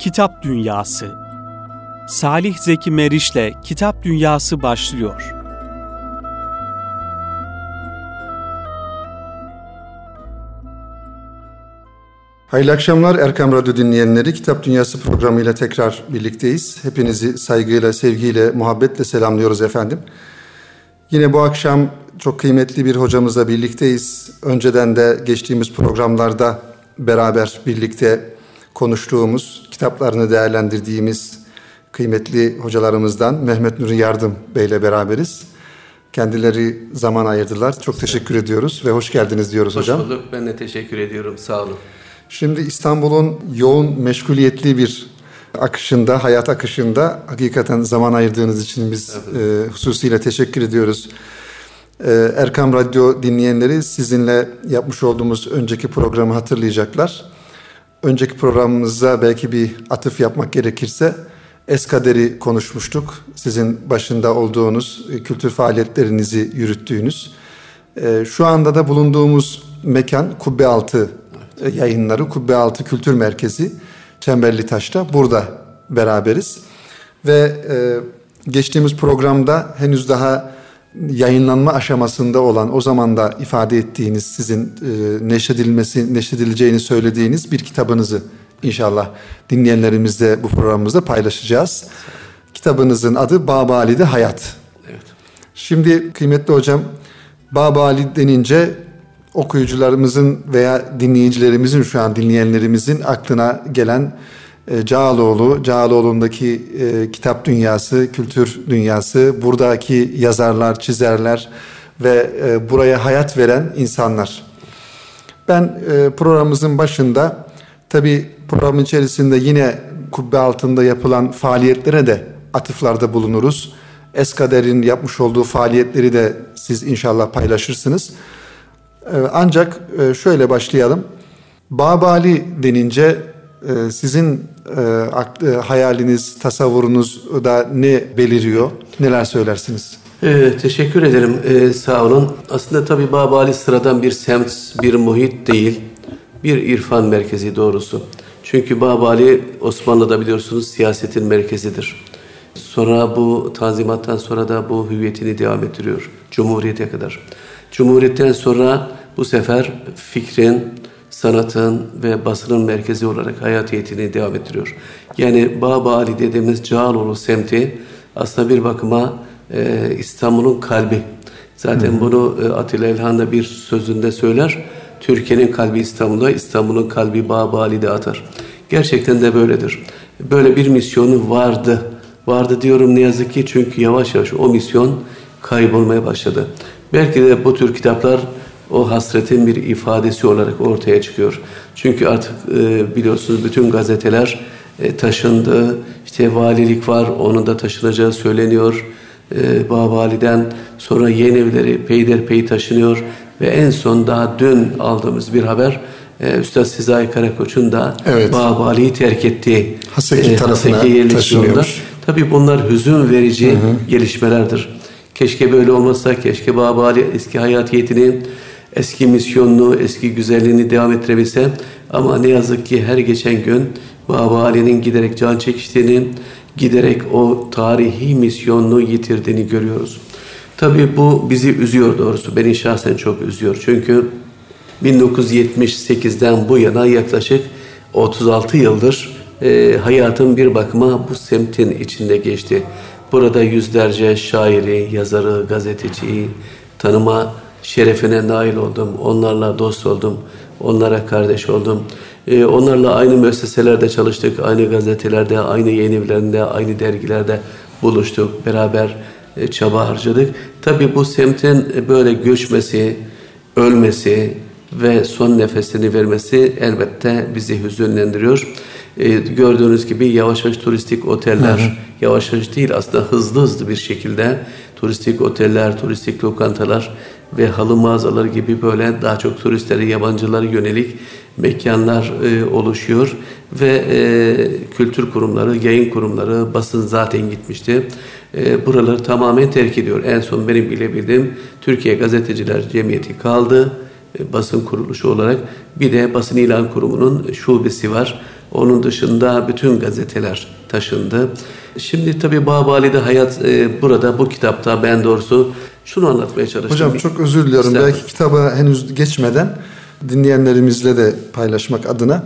Kitap Dünyası Salih Zeki Meriç'le Kitap Dünyası başlıyor. Hayırlı akşamlar Erkam Radyo dinleyenleri. Kitap Dünyası programıyla tekrar birlikteyiz. Hepinizi saygıyla, sevgiyle, muhabbetle selamlıyoruz efendim. Yine bu akşam çok kıymetli bir hocamızla birlikteyiz. Önceden de geçtiğimiz programlarda beraber birlikte konuştuğumuz, kitaplarını değerlendirdiğimiz kıymetli hocalarımızdan Mehmet Nuri Yardım Bey ile beraberiz. Kendileri zaman ayırdılar. Çok teşekkür ediyoruz ve hoş geldiniz diyoruz hoş hocam. Hoş bulduk. Ben de teşekkür ediyorum. Sağ olun. Şimdi İstanbul'un yoğun meşguliyetli bir akışında, hayat akışında hakikaten zaman ayırdığınız için biz evet. e, hususiyle teşekkür ediyoruz. E, Erkam Radyo dinleyenleri sizinle yapmış olduğumuz önceki programı hatırlayacaklar. Önceki programımızda belki bir atıf yapmak gerekirse Eskader'i konuşmuştuk. Sizin başında olduğunuz, e, kültür faaliyetlerinizi yürüttüğünüz. E, şu anda da bulunduğumuz mekan Kubbe Altı evet. yayınları, Kubbe Altı Kültür Merkezi Çemberli Taş'ta burada beraberiz. Ve e, geçtiğimiz programda henüz daha yayınlanma aşamasında olan o zaman da ifade ettiğiniz sizin e, neşredilmesi neşredileceğini söylediğiniz bir kitabınızı inşallah dinleyenlerimizle bu programımızda paylaşacağız. Kitabınızın adı Babali'de Hayat. Evet. Şimdi kıymetli hocam Babali denince okuyucularımızın veya dinleyicilerimizin şu an dinleyenlerimizin aklına gelen e, Cağaloğlu, Cağaloğlu'ndaki e, kitap dünyası, kültür dünyası, buradaki yazarlar, çizerler ve e, buraya hayat veren insanlar. Ben e, programımızın başında tabi programın içerisinde yine kubbe altında yapılan faaliyetlere de atıflarda bulunuruz. Eskader'in yapmış olduğu faaliyetleri de siz inşallah paylaşırsınız. E, ancak e, şöyle başlayalım. Babali denince sizin e, e, hayaliniz, tasavvurunuz da ne beliriyor? Neler söylersiniz? Ee, teşekkür ederim. Ee, sağ olun. Aslında tabii Babali sıradan bir semt, bir muhit değil. Bir irfan merkezi doğrusu. Çünkü Babali Osmanlı'da biliyorsunuz siyasetin merkezidir. Sonra bu tanzimattan sonra da bu hüviyetini devam ettiriyor. Cumhuriyete kadar. Cumhuriyetten sonra bu sefer fikrin, sanatın ve basının merkezi olarak hayatiyetini devam ettiriyor. Yani Baba Ali dediğimiz Cağaloğlu semti aslında bir bakıma e, İstanbul'un kalbi. Zaten hmm. bunu e, Atilla İlhan da bir sözünde söyler. Türkiye'nin kalbi İstanbul'da, İstanbul'un kalbi Baba Ali'de atar. Gerçekten de böyledir. Böyle bir misyonu vardı. Vardı diyorum ne yazık ki çünkü yavaş yavaş o misyon kaybolmaya başladı. Belki de bu tür kitaplar o hasretin bir ifadesi olarak ortaya çıkıyor. Çünkü artık e, biliyorsunuz bütün gazeteler e, taşındı. İşte valilik var, onun da taşınacağı söyleniyor. E, Babali'den sonra yeni evleri peyderpey taşınıyor. Ve en son daha dün aldığımız bir haber e, Üstad Sezai Karakoç'un da evet. Babali'yi terk ettiği Haseki e, tarafına Haseki taşınıyormuş. Tabii bunlar hüzün verici hı hı. gelişmelerdir. Keşke böyle olmasa, keşke Babali eski hayatiyetini eski misyonunu, eski güzelliğini devam ettirebilse ama ne yazık ki her geçen gün Baba Ali'nin giderek can çekiştiğini, giderek o tarihi misyonunu yitirdiğini görüyoruz. Tabii bu bizi üzüyor doğrusu. Beni şahsen çok üzüyor. Çünkü 1978'den bu yana yaklaşık 36 yıldır e, hayatım bir bakıma bu semtin içinde geçti. Burada yüzlerce şairi, yazarı, gazeteciyi tanıma şerefine nail oldum. Onlarla dost oldum. Onlara kardeş oldum. Ee, onlarla aynı müesseselerde çalıştık. Aynı gazetelerde, aynı yayın evlerinde, aynı dergilerde buluştuk. Beraber e, çaba harcadık. Tabii bu semtin böyle göçmesi, ölmesi ve son nefesini vermesi elbette bizi hüzünlendiriyor. Ee, gördüğünüz gibi yavaş yavaş turistik oteller, hı hı. yavaş yavaş değil aslında hızlı hızlı bir şekilde turistik oteller, turistik lokantalar ve halı mağazaları gibi böyle daha çok turistlere, yabancılara yönelik mekanlar e, oluşuyor ve e, kültür kurumları, yayın kurumları, basın zaten gitmişti. E, buraları tamamen terk ediyor. En son benim bilebildiğim Türkiye Gazeteciler Cemiyeti kaldı e, basın kuruluşu olarak bir de basın ilan kurumunun şubesi var. Onun dışında bütün gazeteler taşındı. Şimdi tabii Babali'de hayat e, burada bu kitapta ben doğrusu şunu anlatmaya çalıştım. Hocam çok özür diliyorum. İstedim. Belki kitaba henüz geçmeden dinleyenlerimizle de paylaşmak adına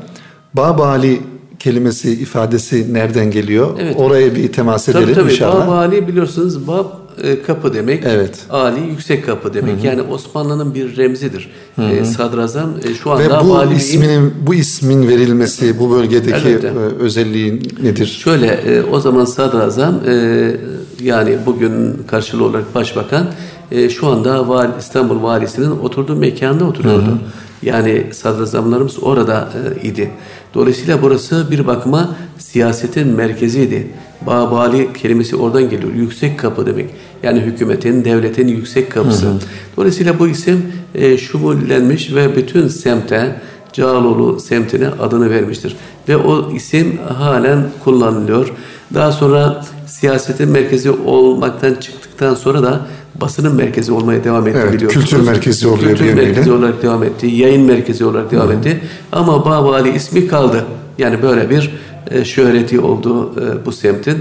Babali kelimesi, ifadesi nereden geliyor? Evet. Oraya bir temas edelim tabii, tabii. inşallah. Babali biliyorsunuz bab e, kapı demek. Evet. Ali yüksek kapı demek. Hı-hı. Yani Osmanlı'nın bir remzidir. E, sadrazam e, şu anda Ve bu vali isminin bu ismin verilmesi bu bölgedeki evet. e, özelliği nedir? Şöyle e, o zaman sadrazam e, yani bugün karşılığı olarak başbakan e, şu anda vali, İstanbul valisinin oturduğu mekanda oturuyordu. Hı-hı. Yani sadrazamlarımız orada e, idi. Dolayısıyla burası bir bakıma siyasetin merkeziydi. Babali kelimesi oradan geliyor. Yüksek kapı demek. Yani hükümetin, devletin yüksek kapısı. Hı hı. Dolayısıyla bu isim e, şumullenmiş ve bütün semte, Cağaloğlu semtine adını vermiştir. Ve o isim halen kullanılıyor. Daha sonra siyasetin merkezi olmaktan çıktıktan sonra da basının merkezi olmaya devam etti evet, biliyorsunuz. Kültür merkezi oluyor Kültür merkezi olarak devam etti. Yayın merkezi olarak devam Hı. etti. Ama Babali ismi kaldı. Yani böyle bir e, şöhreti oldu e, bu semtin.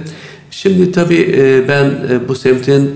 Şimdi tabii e, ben e, bu semtin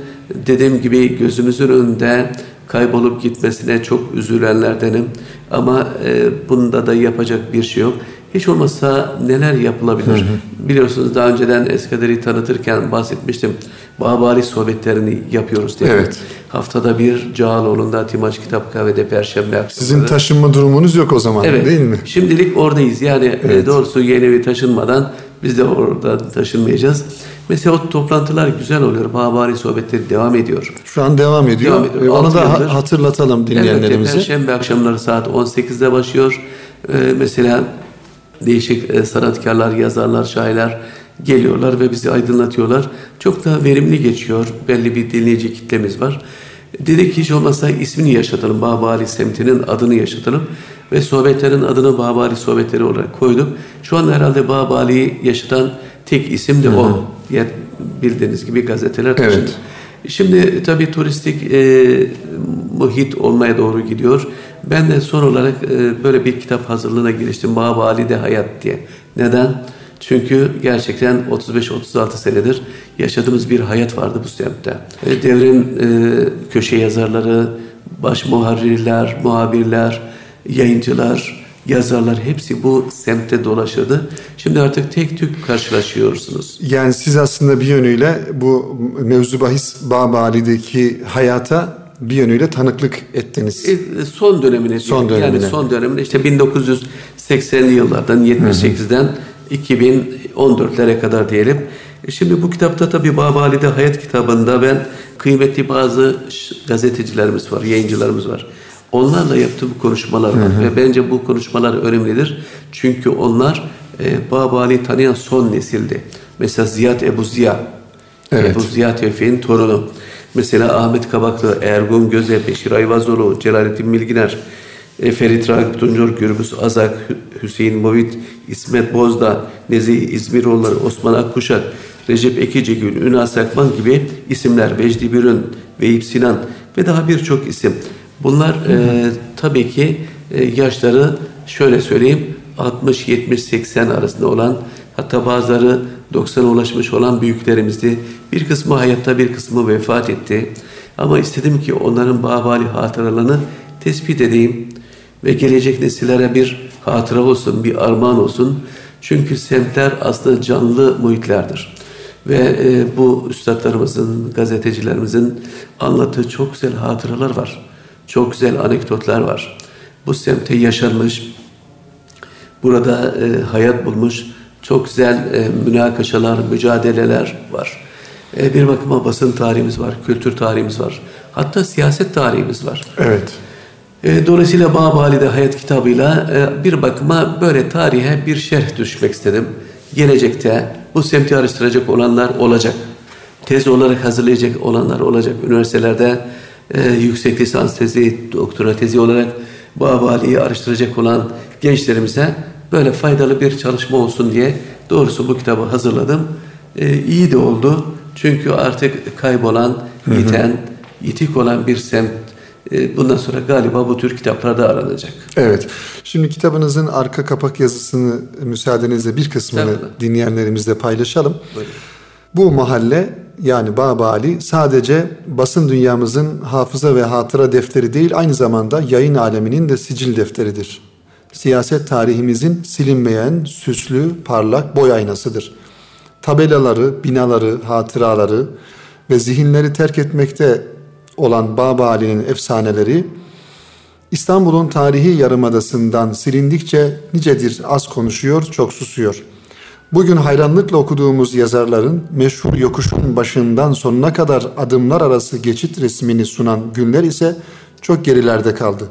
dediğim gibi gözümüzün önünde kaybolup gitmesine çok üzülenlerdenim. Ama e, bunda da yapacak bir şey yok. Hiç olmazsa neler yapılabilir? Hı hı. Biliyorsunuz daha önceden Eskaderi tanıtırken bahsetmiştim. Babali sohbetlerini yapıyoruz diye. Evet. Haftada bir Cağaloğlu'nda Timaç Kitap Kahve'de Perşembe akşamları. Sizin taşınma durumunuz yok o zaman evet. değil mi? Şimdilik oradayız. Yani e, evet. doğrusu yeni bir taşınmadan biz de orada taşınmayacağız. Mesela o toplantılar güzel oluyor. Babali sohbetleri devam ediyor. Şu an devam ediyor. Devam ediyor. Onu da yıldır. hatırlatalım dinleyenlerimize. Evet, Perşembe akşamları saat 18'de başlıyor. Ee, mesela değişik e, sanatkarlar, yazarlar, şairler geliyorlar ve bizi aydınlatıyorlar. Çok da verimli geçiyor. Belli bir dinleyici kitlemiz var. Dedik hiç olmazsa ismini yaşatalım. Babali semtinin adını yaşatalım. Ve sohbetlerin adını Babali sohbetleri olarak koyduk. Şu an herhalde Babali'yi yaşatan tek isim de o. Yani bildiğiniz gibi gazeteler taşındı. Evet. Şimdi tabii turistik e, muhit olmaya doğru gidiyor. Ben de son olarak e, böyle bir kitap hazırlığına giriştim. Babali'de Hayat diye. Neden? Çünkü gerçekten 35-36 senedir yaşadığımız bir hayat vardı bu semtte. E, devrin e, köşe yazarları, baş muharrirler, muhabirler, yayıncılar, yazarlar hepsi bu semtte dolaşırdı. Şimdi artık tek tük karşılaşıyorsunuz. Yani siz aslında bir yönüyle bu mevzu bahis Babali'deki hayata bir yönüyle tanıklık ettiniz. E, son dönemine. Son dönemine. Yani son dönemine işte 1980'li yıllardan 78'den 2014'lere kadar diyelim. E şimdi bu kitapta tabii Babali'de Hayat kitabında ben kıymetli bazı gazetecilerimiz var, yayıncılarımız var. Onlarla yaptığım konuşmalar var hı hı. ve bence bu konuşmalar önemlidir. Çünkü onlar e, Babali tanıyan son nesildi. Mesela Ziyad Ebu Ziya, evet. Ebu Ziya Tevfik'in torunu. Mesela Ahmet Kabaklı, Ergun Göze, Beşir Ayvazoğlu, Celalettin Milginer, e, Ferit Ragıp Tuncur, Gürbüz Azak, Hüseyin Movit, İsmet Bozda, Nezih İzmiroğulları, Osman Akkuşak, Recep Ekicigül, Ünal Sakman gibi isimler, Vecdi Bürün, Veyip Sinan ve daha birçok isim. Bunlar e, tabii ki e, yaşları şöyle söyleyeyim 60, 70, 80 arasında olan hatta bazıları 90'a ulaşmış olan büyüklerimizdi. Bir kısmı hayatta bir kısmı vefat etti. Ama istedim ki onların babali hatıralarını tespit edeyim ve gelecek nesillere bir hatıra olsun, bir armağan olsun. Çünkü semtler aslında canlı muhitlerdir. Ve e, bu üstadlarımızın, gazetecilerimizin anlattığı çok güzel hatıralar var. Çok güzel anekdotlar var. Bu semte yaşanmış, burada e, hayat bulmuş çok güzel e, münakaşalar, mücadeleler var. E, bir bakıma basın tarihimiz var, kültür tarihimiz var. Hatta siyaset tarihimiz var. Evet. E, dolayısıyla Babali'de Hayat kitabıyla e, bir bakıma böyle tarihe bir şerh düşmek istedim. Gelecekte bu semti araştıracak olanlar olacak. Tez olarak hazırlayacak olanlar olacak. Üniversitelerde e, yüksek lisans tezi, doktora tezi olarak Babali'yi araştıracak olan gençlerimize böyle faydalı bir çalışma olsun diye doğrusu bu kitabı hazırladım. E, iyi de oldu. Çünkü artık kaybolan, yiten, yitik olan bir semt E, bundan sonra galiba bu tür kitaplar da aranacak. Evet. Şimdi kitabınızın arka kapak yazısını müsaadenizle bir kısmını dinleyenlerimizle paylaşalım. Buyurun. Bu mahalle yani Baba Ali sadece basın dünyamızın hafıza ve hatıra defteri değil aynı zamanda yayın aleminin de sicil defteridir. Siyaset tarihimizin silinmeyen, süslü, parlak boy aynasıdır. Tabelaları, binaları, hatıraları ve zihinleri terk etmekte olan Baba Ali'nin efsaneleri İstanbul'un tarihi yarımadasından silindikçe nicedir az konuşuyor, çok susuyor.'' Bugün hayranlıkla okuduğumuz yazarların meşhur yokuşun başından sonuna kadar adımlar arası geçit resmini sunan günler ise çok gerilerde kaldı.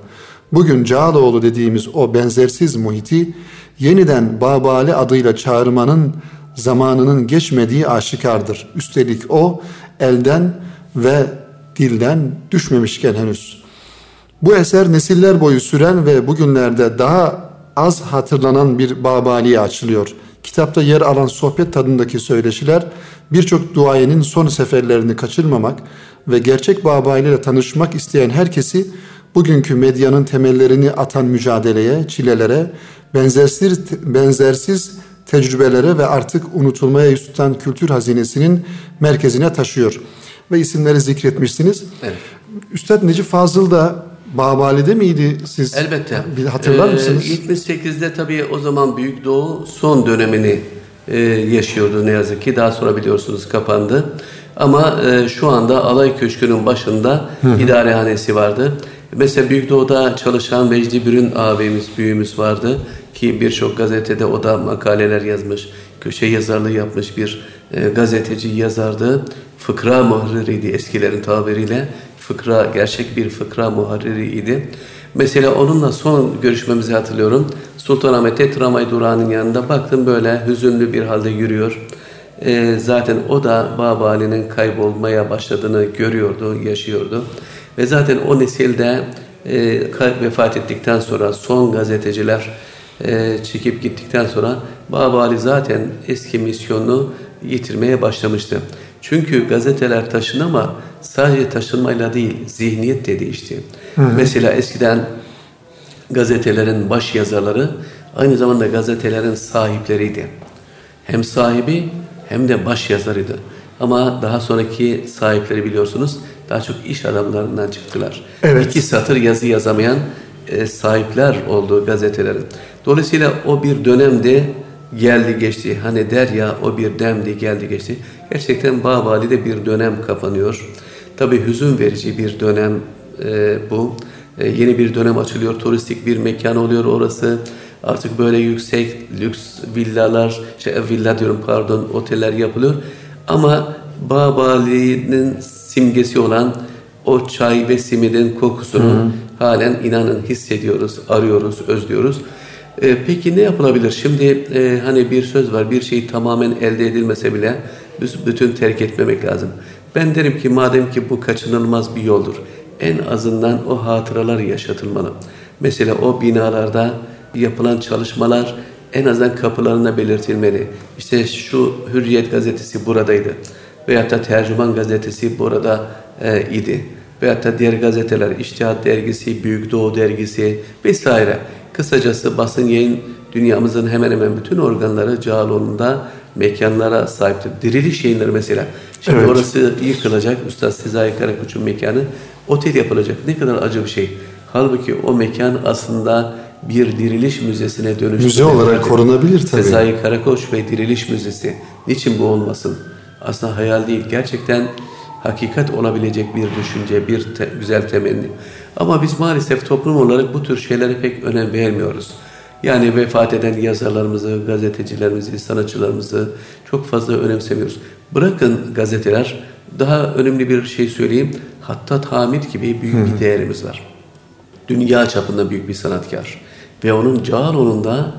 Bugün Cağaloğlu dediğimiz o benzersiz muhiti yeniden Babali adıyla çağırmanın zamanının geçmediği aşikardır. Üstelik o elden ve dilden düşmemişken henüz. Bu eser nesiller boyu süren ve bugünlerde daha az hatırlanan bir Babali'ye açılıyor.'' Kitapta yer alan sohbet tadındaki söyleşiler birçok duayenin son seferlerini kaçırmamak ve gerçek Baba ile tanışmak isteyen herkesi bugünkü medyanın temellerini atan mücadeleye, çilelere, benzersiz, benzersiz tecrübelere ve artık unutulmaya yüz tutan kültür hazinesinin merkezine taşıyor. Ve isimleri zikretmişsiniz. Evet. Üstad Necip Fazıl da Babali'de miydi siz? Elbette. Bir hatırlar ee, mısınız? 78'de tabii o zaman Büyük Doğu son dönemini e, yaşıyordu ne yazık ki. Daha sonra biliyorsunuz kapandı. Ama e, şu anda Alay Köşkü'nün başında Hı-hı. idarehanesi vardı. Mesela Büyük Doğu'da çalışan Vecdi Bürün abimiz, büyüğümüz vardı. Ki birçok gazetede o da makaleler yazmış, köşe yazarlığı yapmış bir e, gazeteci yazardı. Fıkra muharririydi eskilerin tabiriyle fıkra, gerçek bir fıkra muharririydi. Mesela onunla son görüşmemizi hatırlıyorum. Sultanahmet'te tramvay durağının yanında baktım böyle hüzünlü bir halde yürüyor. E, zaten o da Baba Ali'nin kaybolmaya başladığını görüyordu, yaşıyordu. Ve zaten o nesilde e, vefat ettikten sonra son gazeteciler e, çekip gittikten sonra Baba Ali zaten eski misyonunu yitirmeye başlamıştı. Çünkü gazeteler taşın ama sadece taşınmayla değil, zihniyet de değişti. Hı hı. Mesela eskiden gazetelerin baş yazarları aynı zamanda gazetelerin sahipleriydi. Hem sahibi hem de baş yazarıydı. Ama daha sonraki sahipleri biliyorsunuz daha çok iş adamlarından çıktılar. Evet. İki satır yazı yazamayan e, sahipler oldu gazetelerin. Dolayısıyla o bir dönemde geldi geçti. Hani der ya o bir demdi geldi geçti. Gerçekten Bağbali'de bir dönem kapanıyor. Tabi hüzün verici bir dönem e, bu. E, yeni bir dönem açılıyor. Turistik bir mekan oluyor orası. Artık böyle yüksek lüks villalar, şey, villa diyorum pardon, oteller yapılıyor. Ama Bağbali'nin simgesi olan o çay ve simidin kokusunu Hı. halen inanın hissediyoruz, arıyoruz, özlüyoruz. E, peki ne yapılabilir? Şimdi e, hani bir söz var, bir şey tamamen elde edilmese bile bütün terk etmemek lazım. Ben derim ki madem ki bu kaçınılmaz bir yoldur, en azından o hatıralar yaşatılmalı. Mesela o binalarda yapılan çalışmalar en azından kapılarına belirtilmeli. İşte şu Hürriyet gazetesi buradaydı. Veyahut da Tercüman gazetesi burada e, idi. Veyahut da diğer gazeteler, İştihat dergisi, Büyük Doğu dergisi vesaire. Kısacası basın yayın dünyamızın hemen hemen bütün organları Cağaloğlu'nda mekanlara sahiptir. Diriliş yayınları mesela. Şimdi evet. orası yıkılacak. Üstad Sezai Karakoç'un mekanı. Otel yapılacak. Ne kadar acı bir şey. Halbuki o mekan aslında bir diriliş müzesine dönüştü. Müze olarak korunabilir tabii. Sezai Karakoç ve Diriliş Müzesi. Niçin bu olmasın? Aslında hayal değil. Gerçekten hakikat olabilecek bir düşünce, bir te güzel temenni. Ama biz maalesef toplum olarak bu tür şeylere pek önem vermiyoruz. Yani vefat eden yazarlarımızı, gazetecilerimizi, sanatçılarımızı çok fazla önemsemiyoruz. Bırakın gazeteler, daha önemli bir şey söyleyeyim. Hattat Hamid gibi büyük bir değerimiz var. Dünya çapında büyük bir sanatkar. Ve onun Cağaloğlu'nda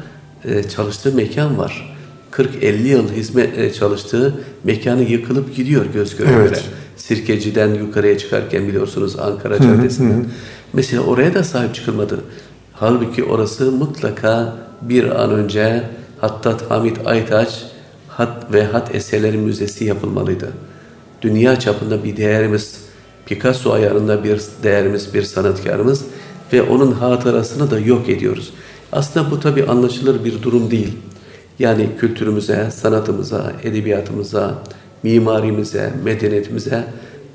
e, çalıştığı mekan var. 40-50 yıl hizmet e, çalıştığı mekanı yıkılıp gidiyor göz göre evet. göre. Sirkeci'den yukarıya çıkarken biliyorsunuz Ankara Caddesi'nden. Mesela oraya da sahip çıkılmadı. Halbuki orası mutlaka bir an önce Hattat Hamit Aytaç Hat ve Hat Eserleri Müzesi yapılmalıydı. Dünya çapında bir değerimiz Picasso ayarında bir değerimiz, bir sanatkarımız ve onun hatırasını da yok ediyoruz. Aslında bu tabi anlaşılır bir durum değil. Yani kültürümüze, sanatımıza, edebiyatımıza, mimarimize, medeniyetimize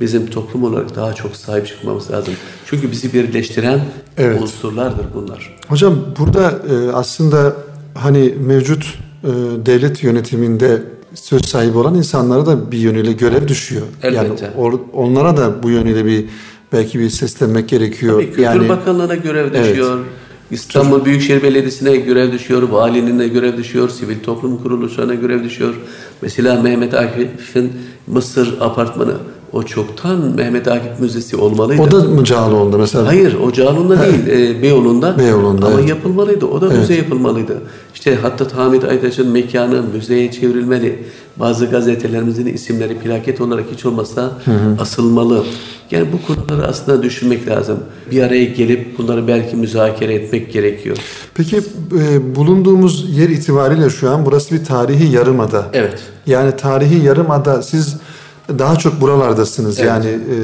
bizim toplum olarak daha çok sahip çıkmamız lazım. Çünkü bizi birleştiren evet. unsurlardır bunlar. Hocam burada e, aslında hani mevcut e, devlet yönetiminde söz sahibi olan insanlara da bir yönüyle görev düşüyor. Elbette. Yani or, onlara da bu yönüyle bir belki bir seslenmek gerekiyor. Tabii, Kültür yani, Bakanlığı'na görev düşüyor. Evet. İstanbul Büyükşehir Belediyesi'ne görev düşüyor, valiliğine görev düşüyor, sivil toplum kuruluşlarına görev düşüyor. Mesela Mehmet Akif'in Mısır apartmanı o çoktan Mehmet Akif Müzesi olmalıydı. O da mı Cağaloğlu'nda mesela? Hayır o Cağaloğlu'nda değil e, Beyoğlu'nda. Beyoğlu'nda Ama evet. yapılmalıydı. O da evet. müze yapılmalıydı. İşte hatta Hamit Aytaç'ın mekanı müzeye çevrilmeli. Bazı gazetelerimizin isimleri plaket olarak hiç olmazsa hı hı. asılmalı. Yani bu konuları aslında düşünmek lazım. Bir araya gelip bunları belki müzakere etmek gerekiyor. Peki e, bulunduğumuz yer itibariyle şu an burası bir tarihi yarımada. Evet. Yani tarihi yarımada siz daha çok buralardasınız. Evet. Yani e,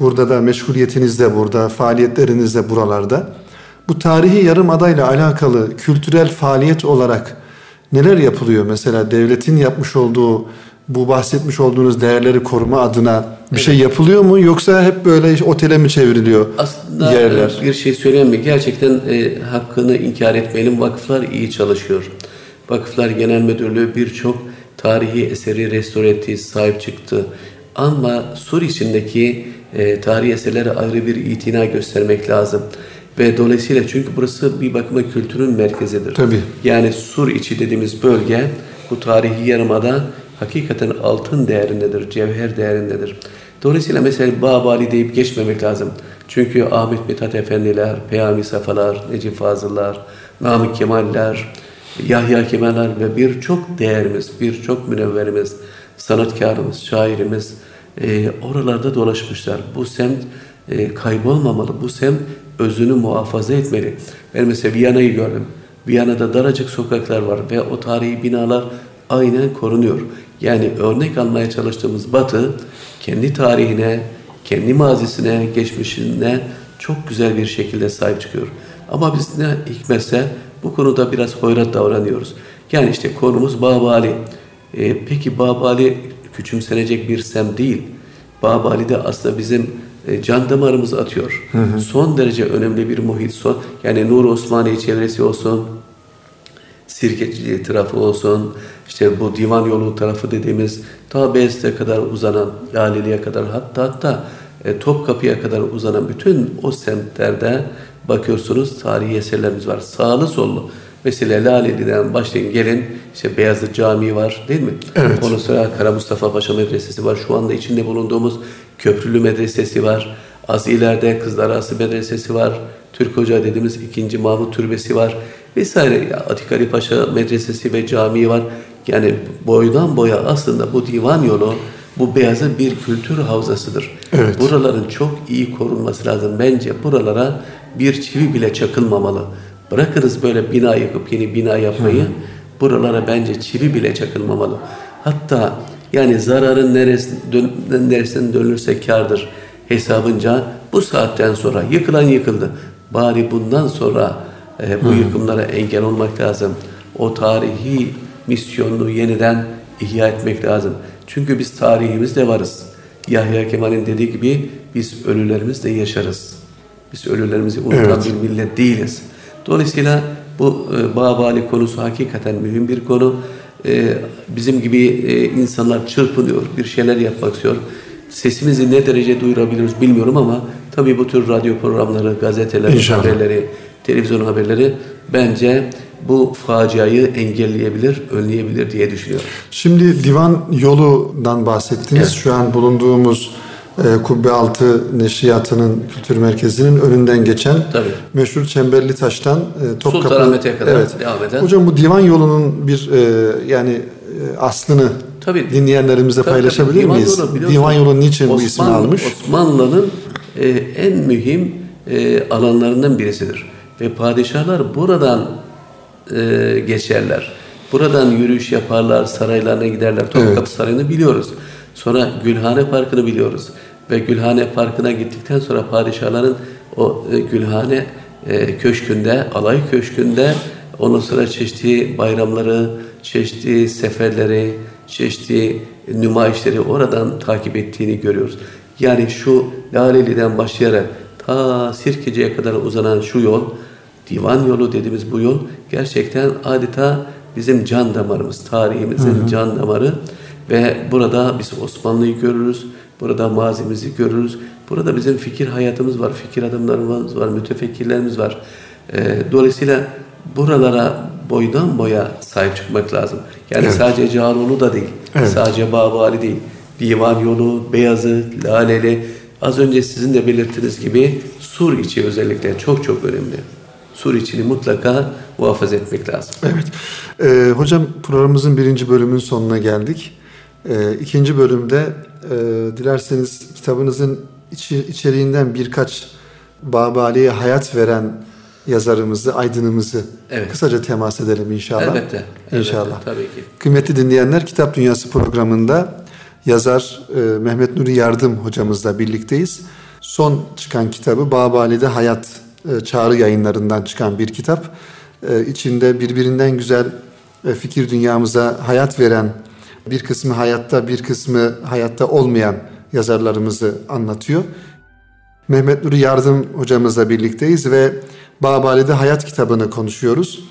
burada da meşguliyetiniz de burada, faaliyetleriniz de buralarda. Bu tarihi yarım adayla alakalı kültürel faaliyet olarak neler yapılıyor? Mesela devletin yapmış olduğu bu bahsetmiş olduğunuz değerleri koruma adına bir evet. şey yapılıyor mu yoksa hep böyle otele mi çevriliyor Aslında yerler? bir şey söyleyeyim mi? Gerçekten e, hakkını inkar etmeyelim. Vakıflar iyi çalışıyor. Vakıflar Genel Müdürlüğü birçok tarihi eseri restore etti, sahip çıktı. Ama Sur içindeki e, tarihi eserlere ayrı bir itina göstermek lazım. Ve dolayısıyla çünkü burası bir bakıma kültürün merkezidir. Tabii. Yani Sur içi dediğimiz bölge bu tarihi yarımada hakikaten altın değerindedir, cevher değerindedir. Dolayısıyla mesela Babali deyip geçmemek lazım. Çünkü Ahmet Mithat Efendiler, Peyami Safalar, Necip Fazıllar, Namık Kemaller, Yahya Kemaller ve birçok değerimiz, birçok münevverimiz, sanatkarımız, şairimiz e, oralarda dolaşmışlar. Bu semt e, kaybolmamalı, bu semt özünü muhafaza etmeli. Ben mesela Viyana'yı gördüm. Viyana'da daracık sokaklar var ve o tarihi binalar aynen korunuyor. Yani örnek almaya çalıştığımız Batı kendi tarihine, kendi mazisine, geçmişine çok güzel bir şekilde sahip çıkıyor. Ama biz ne hikmetse bu konuda biraz hoyrat davranıyoruz. Yani işte konumuz Babali. Ee, peki Babali küçümsenecek bir sem değil. Babali de aslında bizim e, can damarımızı atıyor. Hı hı. Son derece önemli bir muhit. Son, yani Nur Osmaniye çevresi olsun, Sirkeci tarafı olsun, işte bu divan yolu tarafı dediğimiz ta Beyazıt'a kadar uzanan, Laleli'ye kadar hatta hatta e, Topkapı'ya kadar uzanan bütün o semtlerde bakıyorsunuz tarihi eserlerimiz var. Sağlı sollu. Mesela Laleli'den başlayın gelin işte Beyazıt Camii var değil mi? Evet. Ondan sonra Kara Mustafa Paşa Medresesi var. Şu anda içinde bulunduğumuz Köprülü Medresesi var. Az ileride Kızlar Arası Medresesi var. Türk Hoca dediğimiz ikinci Mahmut Türbesi var. Vesaire Atik Ali Paşa Medresesi ve camii var. Yani boydan boya aslında bu divan yolu bu beyazın bir kültür havzasıdır. Evet. Buraların çok iyi korunması lazım. Bence buralara bir çivi bile çakılmamalı. Bırakınız böyle bina yıkıp yeni bina yapmayı. Hı. Buralara bence çivi bile çakılmamalı. Hatta yani zararın neresi, dön, neresinden dönülürse kardır hesabınca bu saatten sonra yıkılan yıkıldı. Bari bundan sonra e, bu Hı. yıkımlara engel olmak lazım. O tarihi misyonunu yeniden ihya etmek lazım. Çünkü biz tarihimizde varız. Yahya Kemal'in dediği gibi biz ölülerimizle yaşarız. Biz ölülerimizi unutan evet. bir millet değiliz. Dolayısıyla bu e, Babali konusu hakikaten mühim bir konu. E, bizim gibi e, insanlar çırpınıyor, bir şeyler yapmak istiyor. Sesimizi ne derece duyurabiliriz bilmiyorum ama tabii bu tür radyo programları, gazeteler, İnşallah. haberleri, televizyon haberleri bence bu faciayı engelleyebilir, önleyebilir diye düşünüyorum. Şimdi divan yolundan bahsettiniz. Evet. Şu an bulunduğumuz e, Kubbe Altı Neşriyatı'nın kültür merkezinin önünden geçen Tabii. meşhur Çemberli Taş'tan e, Topkapı. Sultanahmet'e kadar evet. devam eden. Hocam bu divan yolunun bir e, yani e, aslını Tabii. dinleyenlerimize tabii, paylaşabilir tabii. miyiz? Divan yolu, divan yolu niçin Osman, bu ismi almış? Osmanlı'nın e, en mühim e, alanlarından birisidir. Ve padişahlar buradan e, geçerler. Buradan yürüyüş yaparlar, saraylarına giderler. Topkapı evet. Sarayı'nı biliyoruz. Sonra Gülhane Parkı'nı biliyoruz. ve Gülhane Parkı'na gittikten sonra padişahların o e, Gülhane e, köşkünde, alay köşkünde ondan sonra çeşitli bayramları, çeşitli seferleri, çeşitli nümayişleri oradan takip ettiğini görüyoruz. Yani şu Laleli'den başlayarak ta Sirkeci'ye kadar uzanan şu yol, divan yolu dediğimiz bu yol gerçekten adeta bizim can damarımız, tarihimizin hı hı. can damarı ve burada biz Osmanlı'yı görürüz, burada mazimizi görürüz, burada bizim fikir hayatımız var, fikir adımlarımız var, mütefekkirlerimiz var. Ee, dolayısıyla buralara boydan boya sahip çıkmak lazım. Yani evet. sadece Cağaloğlu da değil, evet. sadece Babali değil. Divan yolu, Beyazı, Laleli, az önce sizin de belirttiğiniz gibi Sur içi özellikle çok çok önemli. Sur içini mutlaka muhafaza etmek lazım. Evet. Ee, hocam programımızın birinci bölümün sonuna geldik. Ee, ikinci bölümde e, dilerseniz kitabınızın içi, içeriğinden birkaç Babali'ye hayat veren yazarımızı, aydınımızı evet. kısaca temas edelim inşallah. Elbette. İnşallah. Elbette, tabii ki. Kıymetli dinleyenler, Kitap Dünyası programında yazar e, Mehmet Nuri Yardım hocamızla birlikteyiz. Son çıkan kitabı Babali'de Hayat Çağrı yayınlarından çıkan bir kitap. E, içinde birbirinden güzel e, fikir dünyamıza hayat veren bir kısmı hayatta bir kısmı hayatta olmayan yazarlarımızı anlatıyor. Mehmet Nuri Yardım hocamızla birlikteyiz ve Babali'de Hayat kitabını konuşuyoruz.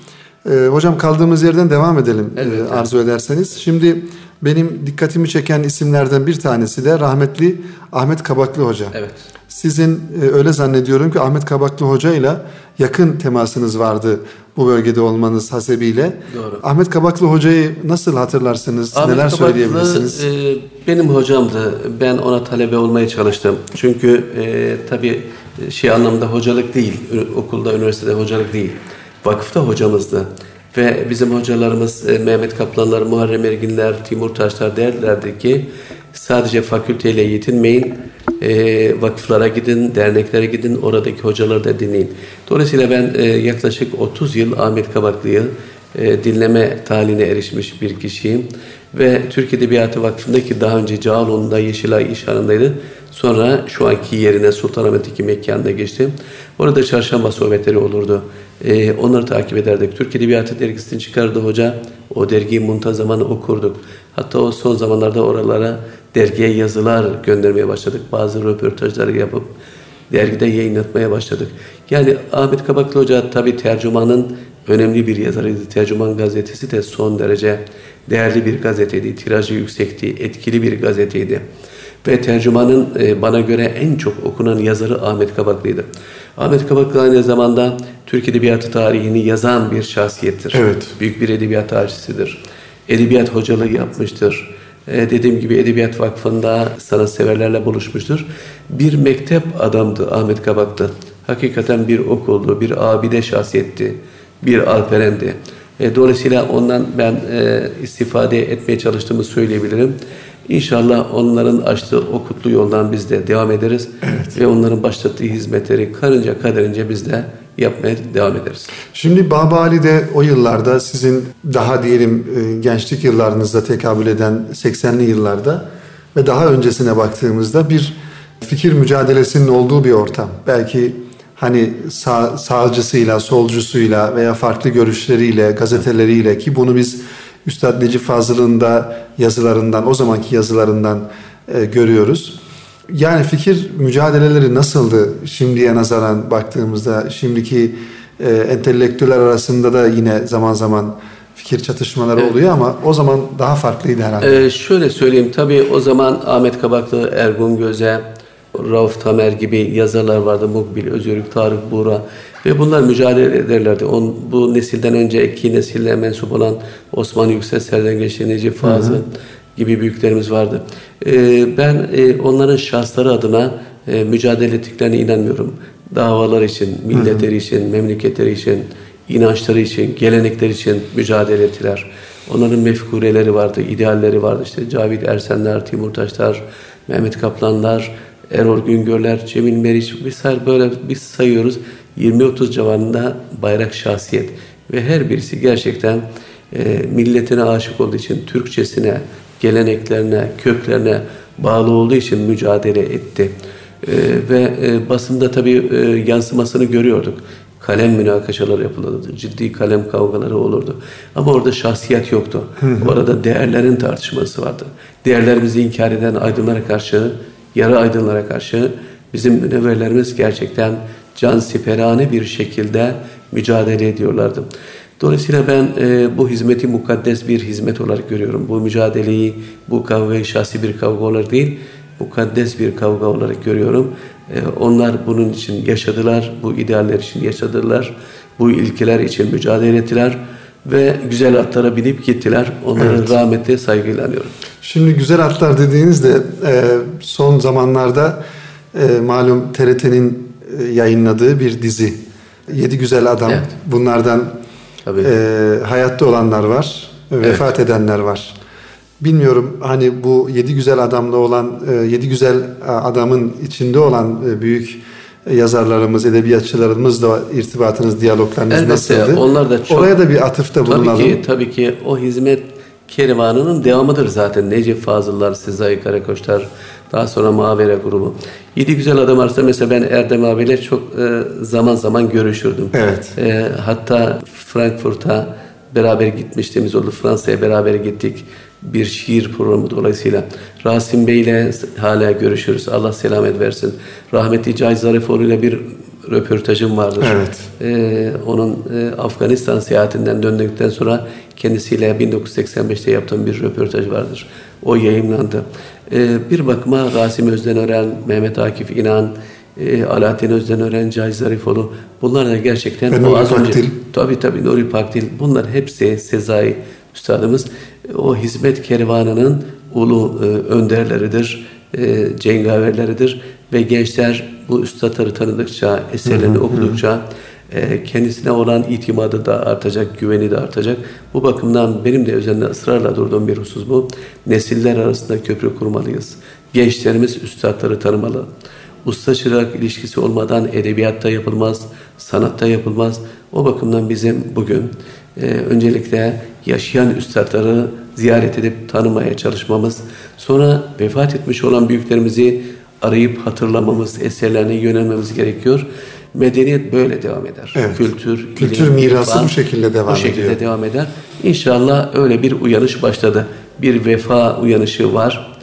Ee, hocam kaldığımız yerden devam edelim evet, e, arzu ederseniz. Şimdi benim dikkatimi çeken isimlerden bir tanesi de rahmetli Ahmet Kabaklı Hoca. Evet. Sizin e, öyle zannediyorum ki Ahmet Kabaklı Hoca ile yakın temasınız vardı bu bölgede olmanız hasebiyle. Doğru. Ahmet Kabaklı Hoca'yı nasıl hatırlarsınız? Ahmet Neler Kabaklı, söyleyebilirsiniz? E, benim hocamdı. Ben ona talebe olmaya çalıştım. Çünkü e, tabii şey anlamda hocalık değil. Okulda, üniversitede hocalık değil. Vakıfta hocamızdı. Ve bizim hocalarımız e, Mehmet Kaplanlar, Muharrem Erginler, Timur Taşlar derlerdi ki sadece fakülteyle yetinmeyin, e, vakıflara gidin, derneklere gidin, oradaki hocaları da dinleyin. Dolayısıyla ben e, yaklaşık 30 yıl Ahmet Kabaklı'yı dinleme taline erişmiş bir kişiyim. Ve Türk Edebiyatı Vakfı'ndaki daha önce Cağaloğlu'nda Yeşilay İşhanı'ndaydı. Sonra şu anki yerine Sultanahmet'teki mekanına geçtim. Orada çarşamba sohbetleri olurdu. Ee, onları takip ederdik. Türk Edebiyatı dergisini çıkardı hoca. O dergiyi muntazaman okurduk. Hatta o son zamanlarda oralara dergiye yazılar göndermeye başladık. Bazı röportajlar yapıp dergide yayınlatmaya başladık. Yani Ahmet Kabaklı Hoca tabi tercümanın önemli bir yazarıydı. Tercüman gazetesi de son derece değerli bir gazeteydi. Tirajı yüksekti, etkili bir gazeteydi. Ve tercümanın e, bana göre en çok okunan yazarı Ahmet Kabaklı'ydı. Ahmet Kabaklı aynı zamanda Türk Edebiyatı tarihini yazan bir şahsiyettir. Evet. Büyük bir edebiyat tarihçisidir. Edebiyat hocalığı yapmıştır. Ee, dediğim gibi Edebiyat Vakfı'nda sanatseverlerle buluşmuştur. Bir mektep adamdı Ahmet Kabaklı. Hakikaten bir okuldu, bir abide şahsiyetti, bir alperendi. E, dolayısıyla ondan ben e, istifade etmeye çalıştığımı söyleyebilirim. İnşallah onların açtığı o kutlu yoldan biz de devam ederiz. Evet. Ve onların başlattığı hizmetleri karınca kaderince biz de yapmaya devam ederiz. Şimdi Baba Ali de o yıllarda sizin daha diyelim e, gençlik yıllarınızda tekabül eden 80'li yıllarda ve daha öncesine baktığımızda bir fikir mücadelesinin olduğu bir ortam. Belki hani sağ, sağcısıyla, solcusuyla veya farklı görüşleriyle, gazeteleriyle ki bunu biz Üstad Necip Fazıl'ın da yazılarından, o zamanki yazılarından e, görüyoruz. Yani fikir mücadeleleri nasıldı şimdiye nazaran baktığımızda? Şimdiki e, entelektüeller arasında da yine zaman zaman fikir çatışmaları evet. oluyor ama o zaman daha farklıydı herhalde. Ee, şöyle söyleyeyim tabii o zaman Ahmet Kabaklı, Ergun Göze, Rauf Tamer gibi yazarlar vardı. Mukbil, Özgürlük, Tarık Buğra ve bunlar mücadele ederlerdi. On, bu nesilden önce iki nesille mensup olan Osman Yüksel, Serden Geçti, Necip Fazıl gibi büyüklerimiz vardı. Ee, ben e, onların şahsları adına e, mücadele ettiklerine inanmıyorum. Davalar için, milletleri için, memleketleri için, inançları için, gelenekleri için mücadele ettiler. Onların mefkureleri vardı, idealleri vardı. İşte Cavit Ersenler, Timur Taşlar, Mehmet Kaplanlar, Erol Güngörler, Cemil Meriç vesaire böyle biz sayıyoruz. 20-30 civarında bayrak şahsiyet ve her birisi gerçekten e, milletine aşık olduğu için Türkçesine, geleneklerine, köklerine bağlı olduğu için mücadele etti. E, ve e, basında tabii e, yansımasını görüyorduk. Kalem münakaşaları yapılırdı. Ciddi kalem kavgaları olurdu. Ama orada şahsiyet yoktu. Orada değerlerin tartışması vardı. Değerlerimizi inkar eden aydınlara karşı, yarı aydınlara karşı bizim münevverlerimiz gerçekten can siperane bir şekilde mücadele ediyorlardı. Dolayısıyla ben e, bu hizmeti mukaddes bir hizmet olarak görüyorum. Bu mücadeleyi, bu kavgayı şahsi bir kavga olarak değil, mukaddes bir kavga olarak görüyorum. E, onlar bunun için yaşadılar, bu idealler için yaşadılar, bu ilkeler için mücadele ettiler ve güzel atlara binip gittiler. Onların evet. rahmete saygıyla anıyorum. Şimdi güzel atlar dediğinizde e, son zamanlarda e, malum TRT'nin e, yayınladığı bir dizi. Yedi Güzel Adam. Evet. Bunlardan e, hayatta olanlar var, vefat evet. edenler var. Bilmiyorum hani bu yedi güzel adamla olan, yedi güzel adamın içinde olan büyük yazarlarımız, edebiyatçılarımızla irtibatınız, diyaloglarınız Elbette, nasıldı? Onlar da çok, Oraya da bir atıfta bulunalım. Tabii ki, tabii ki o hizmet kervanının devamıdır zaten. Necip Fazıllar, Sezai Karakoçlar, daha sonra Mavere grubu. Yedi güzel adam arasında mesela ben Erdem abiyle çok e, zaman zaman görüşürdüm. Evet. E, hatta Frankfurt'a beraber gitmiştiğimiz oldu. Fransa'ya beraber gittik. Bir şiir programı dolayısıyla. Rasim Bey ile hala görüşürüz. Allah selamet versin. Rahmetli Cahit Zarifoğlu ile bir röportajım vardır. Evet. Ee, onun e, Afganistan seyahatinden döndükten sonra kendisiyle 1985'te yaptığım bir röportaj vardır. O yayınlandı. Ee, bir bakıma Rasim Özdenören, Mehmet Akif İnan, e, Alaaddin Özdenören, Cahit Zarifoğlu bunlar da gerçekten Ve o az önce tabii tabii Nuri Pakdil bunlar hepsi Sezai üstadımız o hizmet kervanının ulu e, önderleridir, e, cengaverleridir ve gençler bu üstadları tanıdıkça, eserlerini okudukça e, kendisine olan itimadı da artacak, güveni de artacak. Bu bakımdan benim de üzerinde ısrarla durduğum bir husus bu. Nesiller arasında köprü kurmalıyız. Gençlerimiz üstadları tanımalı. Usta çırak ilişkisi olmadan edebiyatta yapılmaz, sanatta yapılmaz. O bakımdan bizim bugün e, öncelikle yaşayan üstadları ziyaret edip tanımaya çalışmamız, sonra vefat etmiş olan büyüklerimizi arayıp hatırlamamız, eserlerine yönelmemiz gerekiyor. Medeniyet böyle devam eder. Evet. Kültür, Kültür ilim, mirası irfan, bu şekilde devam bu şekilde ediyor. devam eder. İnşallah öyle bir uyanış başladı. Bir vefa uyanışı var.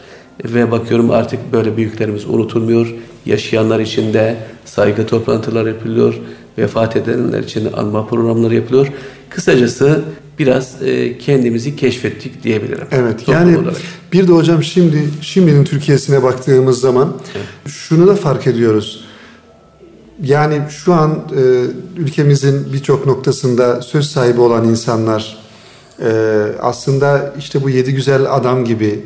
Ve bakıyorum artık böyle büyüklerimiz unutulmuyor. Yaşayanlar için de saygı toplantıları yapılıyor. Vefat edenler için anma programları yapılıyor. Kısacası biraz e, kendimizi keşfettik diyebilirim. Evet yani olarak. bir de hocam şimdi şimdinin Türkiye'sine baktığımız zaman evet. şunu da fark ediyoruz. Yani şu an e, ülkemizin birçok noktasında söz sahibi olan insanlar e, aslında işte bu yedi güzel adam gibi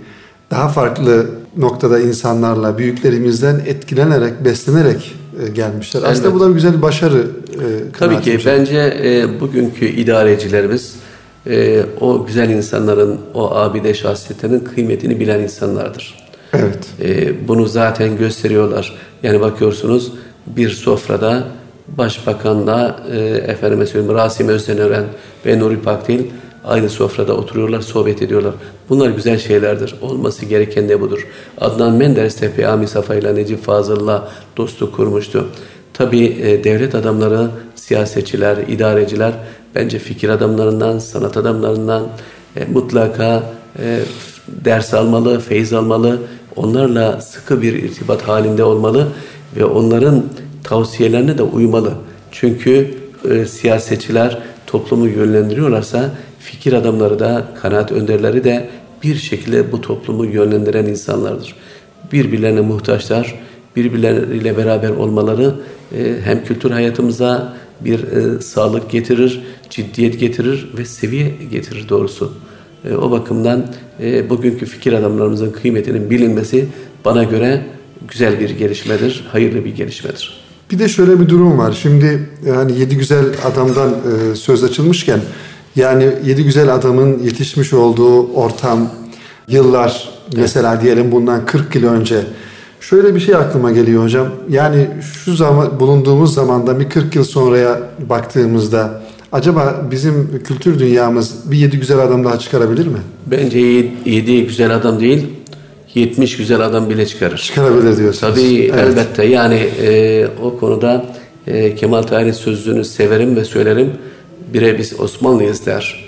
daha farklı noktada insanlarla büyüklerimizden etkilenerek, beslenerek gelmişler. Elbette. Aslında bu da bir güzel başarı. E, Tabii ki şey. bence e, bugünkü idarecilerimiz e, o güzel insanların, o abide şahsiyetlerinin kıymetini bilen insanlardır. Evet. E, bunu zaten gösteriyorlar. Yani bakıyorsunuz bir sofrada Başbakanla e, efendime söyleyeyim Rasim Özdenören ve Nuri Pakdil aynı sofrada oturuyorlar, sohbet ediyorlar. Bunlar güzel şeylerdir. Olması gereken de budur. Adnan Menderes de Peyami Safa ile Necip Fazıl'la dostluk kurmuştu. Tabi e, devlet adamları, siyasetçiler, idareciler bence fikir adamlarından, sanat adamlarından e, mutlaka e, ders almalı, feyiz almalı. Onlarla sıkı bir irtibat halinde olmalı ve onların tavsiyelerine de uymalı. Çünkü e, siyasetçiler toplumu yönlendiriyorlarsa fikir adamları da, kanaat önderleri de bir şekilde bu toplumu yönlendiren insanlardır. Birbirlerine muhtaçlar, birbirleriyle beraber olmaları e, hem kültür hayatımıza bir e, sağlık getirir, ciddiyet getirir ve seviye getirir doğrusu. E, o bakımdan bugünkü fikir adamlarımızın kıymetinin bilinmesi bana göre güzel bir gelişmedir, hayırlı bir gelişmedir. Bir de şöyle bir durum var. Şimdi yani yedi güzel adamdan söz açılmışken yani yedi güzel adamın yetişmiş olduğu ortam, yıllar mesela diyelim bundan 40 yıl önce şöyle bir şey aklıma geliyor hocam. Yani şu zaman bulunduğumuz zamanda bir 40 yıl sonraya baktığımızda acaba bizim kültür dünyamız bir yedi güzel adam daha çıkarabilir mi? Bence yedi güzel adam değil, 70 güzel adam bile çıkarır. Çıkarabilir diyorsunuz. Tabii evet. elbette yani e, o konuda e, Kemal Tahir'in sözünü severim ve söylerim. Bire biz Osmanlıyız der.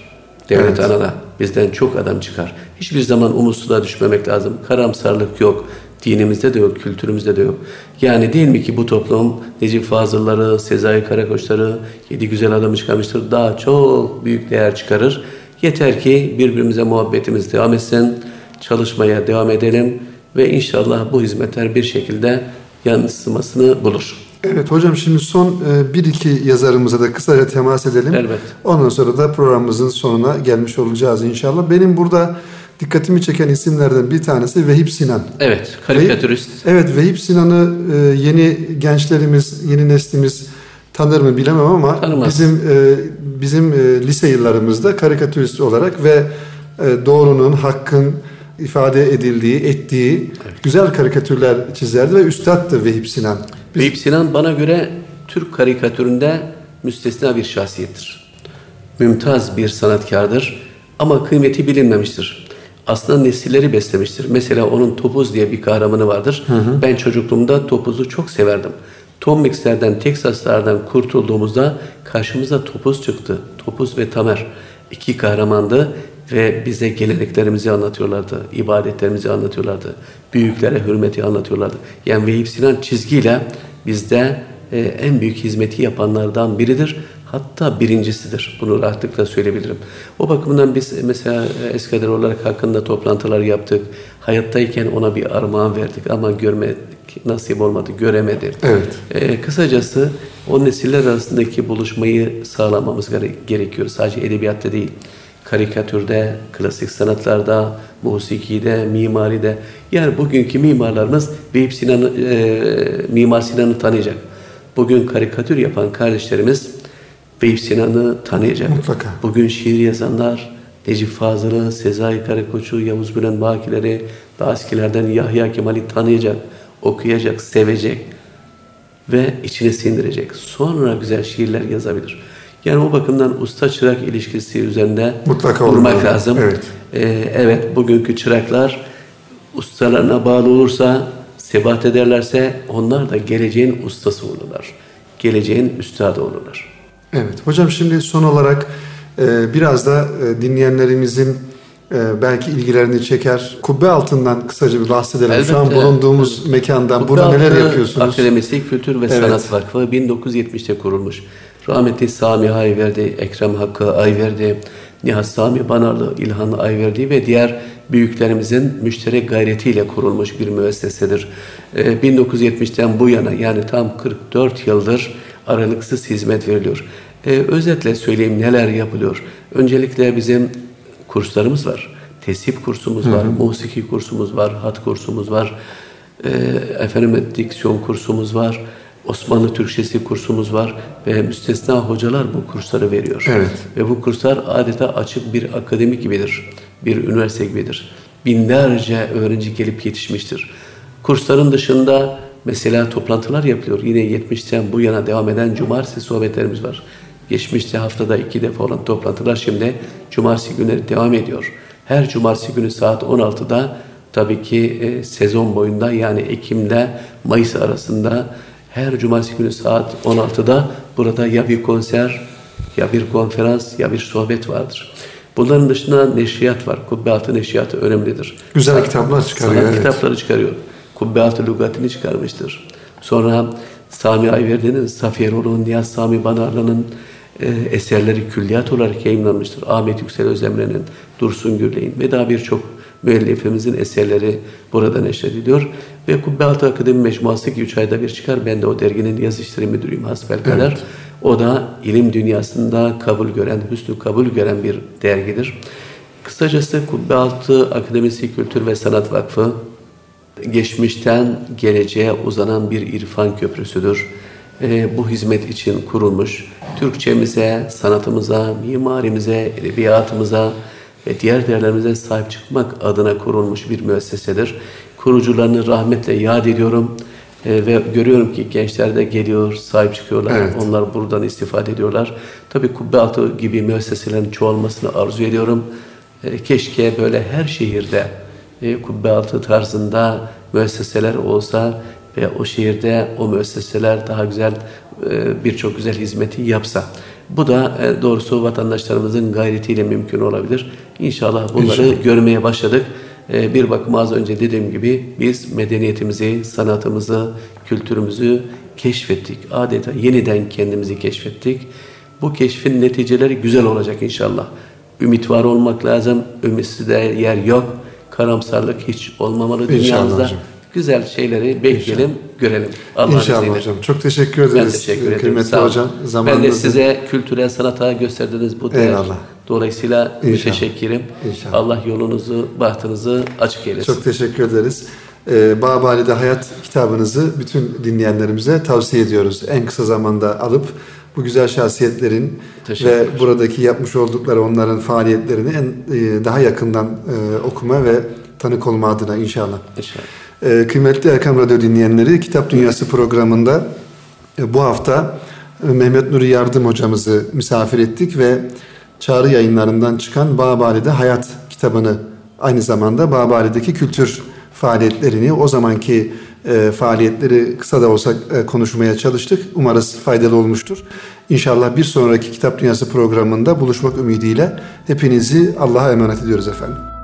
Devlet evet. anada. Bizden çok adam çıkar. Hiçbir zaman umutsuzluğa düşmemek lazım. Karamsarlık yok. Dinimizde de yok, kültürümüzde de yok. Yani değil mi ki bu toplum Necip Fazılları, Sezai Karakoçları, Yedi Güzel Adamı çıkarmıştır. Daha çok büyük değer çıkarır. Yeter ki birbirimize muhabbetimiz devam etsin, çalışmaya devam edelim ve inşallah bu hizmetler bir şekilde yansımasını bulur. Evet hocam şimdi son e, bir iki yazarımıza da kısaca temas edelim. Elbette. Ondan sonra da programımızın sonuna gelmiş olacağız inşallah. Benim burada dikkatimi çeken isimlerden bir tanesi Vehip Sinan. Evet, karikatürist. Vehip, evet, Vehip Sinan'ı e, yeni gençlerimiz, yeni neslimiz tanır mı bilemem ama Tanımaz. bizim e, bizim lise yıllarımızda karikatürist olarak ve doğrunun, hakkın ifade edildiği, ettiği evet. güzel karikatürler çizerdi ve üstattı Vehip Sinan. Biz... Vehip Sinan bana göre Türk karikatüründe müstesna bir şahsiyettir. Mümtaz bir sanatkardır ama kıymeti bilinmemiştir. Aslında nesilleri beslemiştir. Mesela onun Topuz diye bir kahramanı vardır. Hı hı. Ben çocukluğumda Topuz'u çok severdim. Tom Mix'lerden, Texas'lardan kurtulduğumuzda karşımıza Topuz çıktı. Topuz ve Tamer. iki kahramandı ve bize geleneklerimizi anlatıyorlardı, ibadetlerimizi anlatıyorlardı, büyüklere hürmeti anlatıyorlardı. Yani Vehip Sinan çizgiyle bizde e, en büyük hizmeti yapanlardan biridir. Hatta birincisidir. Bunu rahatlıkla söyleyebilirim. O bakımdan biz mesela Eskader olarak hakkında toplantılar yaptık. Hayattayken ona bir armağan verdik ama görmek nasip olmadı, göremedi. Evet. Ee, kısacası o nesiller arasındaki buluşmayı sağlamamız gerekiyor. Sadece edebiyatta değil karikatürde, klasik sanatlarda, musikide, mimaride. Yani bugünkü mimarlarımız Vehip Sinan'ı, e, Mimar Sinan'ı tanıyacak. Bugün karikatür yapan kardeşlerimiz Vehip Sinan'ı tanıyacak. Mutlaka. Bugün şiir yazanlar Necip Fazıl'ı, Sezai Karakoç'u, Yavuz Bülent Bakiler'i, daha eskilerden Yahya Kemal'i tanıyacak, okuyacak, sevecek ve içine sindirecek. Sonra güzel şiirler yazabilir. Yani o bakımdan usta çırak ilişkisi üzerinde Mutlaka durmak olmalı. lazım. Evet. Ee, evet bugünkü çıraklar ustalarına bağlı olursa, sebat ederlerse onlar da geleceğin ustası olurlar. Geleceğin üstadı olurlar. Evet hocam şimdi son olarak e, biraz da e, dinleyenlerimizin e, belki ilgilerini çeker. Kubbe altından kısaca bir bahsedelim. Elbette. Şu an bulunduğumuz mekandan Kubbe burada neler yapıyorsunuz? Akademisi Kültür ve evet. Sanat Vakfı 1970'te kurulmuş. Rahmetli Sami Ayverdi, Ekrem Hakkı Ayverdi, Nihat Sami Banarlı, İlhan Ayverdi ve diğer büyüklerimizin müşterek gayretiyle kurulmuş bir müessesedir. 1970'ten ee, bu yana yani tam 44 yıldır aralıksız hizmet veriliyor. Ee, özetle söyleyeyim neler yapılıyor. Öncelikle bizim kurslarımız var. Tesip kursumuz var, hı hı. musiki kursumuz var, hat kursumuz var, e, efendim diksiyon kursumuz var. Osmanlı Türkçesi kursumuz var ve müstesna hocalar bu kursları veriyor. Evet. Ve bu kurslar adeta açık bir akademik gibidir, bir üniversite gibidir. Binlerce öğrenci gelip yetişmiştir. Kursların dışında mesela toplantılar yapılıyor. Yine 70'ten bu yana devam eden cumartesi sohbetlerimiz var. Geçmişte haftada iki defa olan toplantılar şimdi cumartesi günleri devam ediyor. Her cumartesi günü saat 16'da tabii ki e, sezon boyunda yani Ekim'de Mayıs arasında her cumartesi günü saat 16'da burada ya bir konser, ya bir konferans, ya bir sohbet vardır. Bunların dışında neşriyat var. Kubbealtı neşriyatı önemlidir. Güzel sanat, kitaplar çıkarıyor. Sanat evet. kitapları çıkarıyor. Kubbealtı lügatini çıkarmıştır. Sonra Sami Ayverdi'nin, Safiye Rolun, Niyaz Sami Banarlı'nın e, eserleri külliyat olarak yayınlanmıştır. Ahmet Yüksel Özemre'nin, Dursun Gürley'in ve daha birçok müellifimizin eserleri burada neşrediliyor. Ve Kubbealtı Akademi Mecmuası ki 3 ayda bir çıkar. Ben de o derginin yazı işleri müdürüyüm hasbelkader. Evet. O da ilim dünyasında kabul gören, hüsnü kabul gören bir dergidir. Kısacası Kubbealtı Akademisi Kültür ve Sanat Vakfı geçmişten geleceğe uzanan bir irfan köprüsüdür. E, bu hizmet için kurulmuş. Türkçemize, sanatımıza, mimarimize, edebiyatımıza, ve diğer değerlerimize sahip çıkmak adına kurulmuş bir müessesedir. Kurucularını rahmetle yad ediyorum e, ve görüyorum ki gençler de geliyor, sahip çıkıyorlar. Evet. Onlar buradan istifade ediyorlar. Tabii Kubbealtı gibi müesseselerin çoğalmasını arzu ediyorum. E, keşke böyle her şehirde e, kubbe altı tarzında müesseseler olsa ve o şehirde o müesseseler daha güzel e, birçok güzel hizmeti yapsa. Bu da e, doğrusu vatandaşlarımızın gayretiyle mümkün olabilir. İnşallah bunları İnşallah. görmeye başladık. E, bir bakıma az önce dediğim gibi biz medeniyetimizi, sanatımızı, kültürümüzü keşfettik. Adeta yeniden kendimizi keşfettik. Bu keşfin neticeleri güzel olacak inşallah. Ümit var olmak lazım. Ümitsizde yer yok. Karamsarlık hiç olmamalı dünyamızda. Güzel şeyleri bekleyelim, İnşallah. Görelim. Allah İnşallah izniyle. hocam. Çok teşekkür ederiz. Ben teşekkür ederim. Kıymetli hocam. Ben de size kültürel sanata gösterdiğiniz bu değer. Eyvallah. Dolayısıyla İnşallah. müteşekkirim. İnşallah. Allah yolunuzu, bahtınızı açık eylesin. Çok teşekkür ederiz. Ee, Babali'de Hayat kitabınızı bütün dinleyenlerimize tavsiye ediyoruz. En kısa zamanda alıp bu güzel şahsiyetlerin ve buradaki yapmış oldukları onların faaliyetlerini en e, daha yakından e, okuma ve tanık olma adına inşallah. İnşallah. E, kıymetli Erkam Radyo dinleyenleri Kitap Dünyası programında e, bu hafta e, Mehmet Nuri Yardım hocamızı misafir ettik ve Çağrı yayınlarından çıkan Babali'de Hayat kitabını aynı zamanda Babali'deki kültür faaliyetlerini o zamanki e, faaliyetleri kısa da olsa konuşmaya çalıştık. Umarız faydalı olmuştur. İnşallah bir sonraki Kitap Dünyası programında buluşmak ümidiyle hepinizi Allah'a emanet ediyoruz efendim.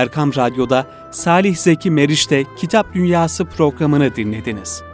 Erkam Radyo'da Salih Zeki Meriç'te Kitap Dünyası programını dinlediniz.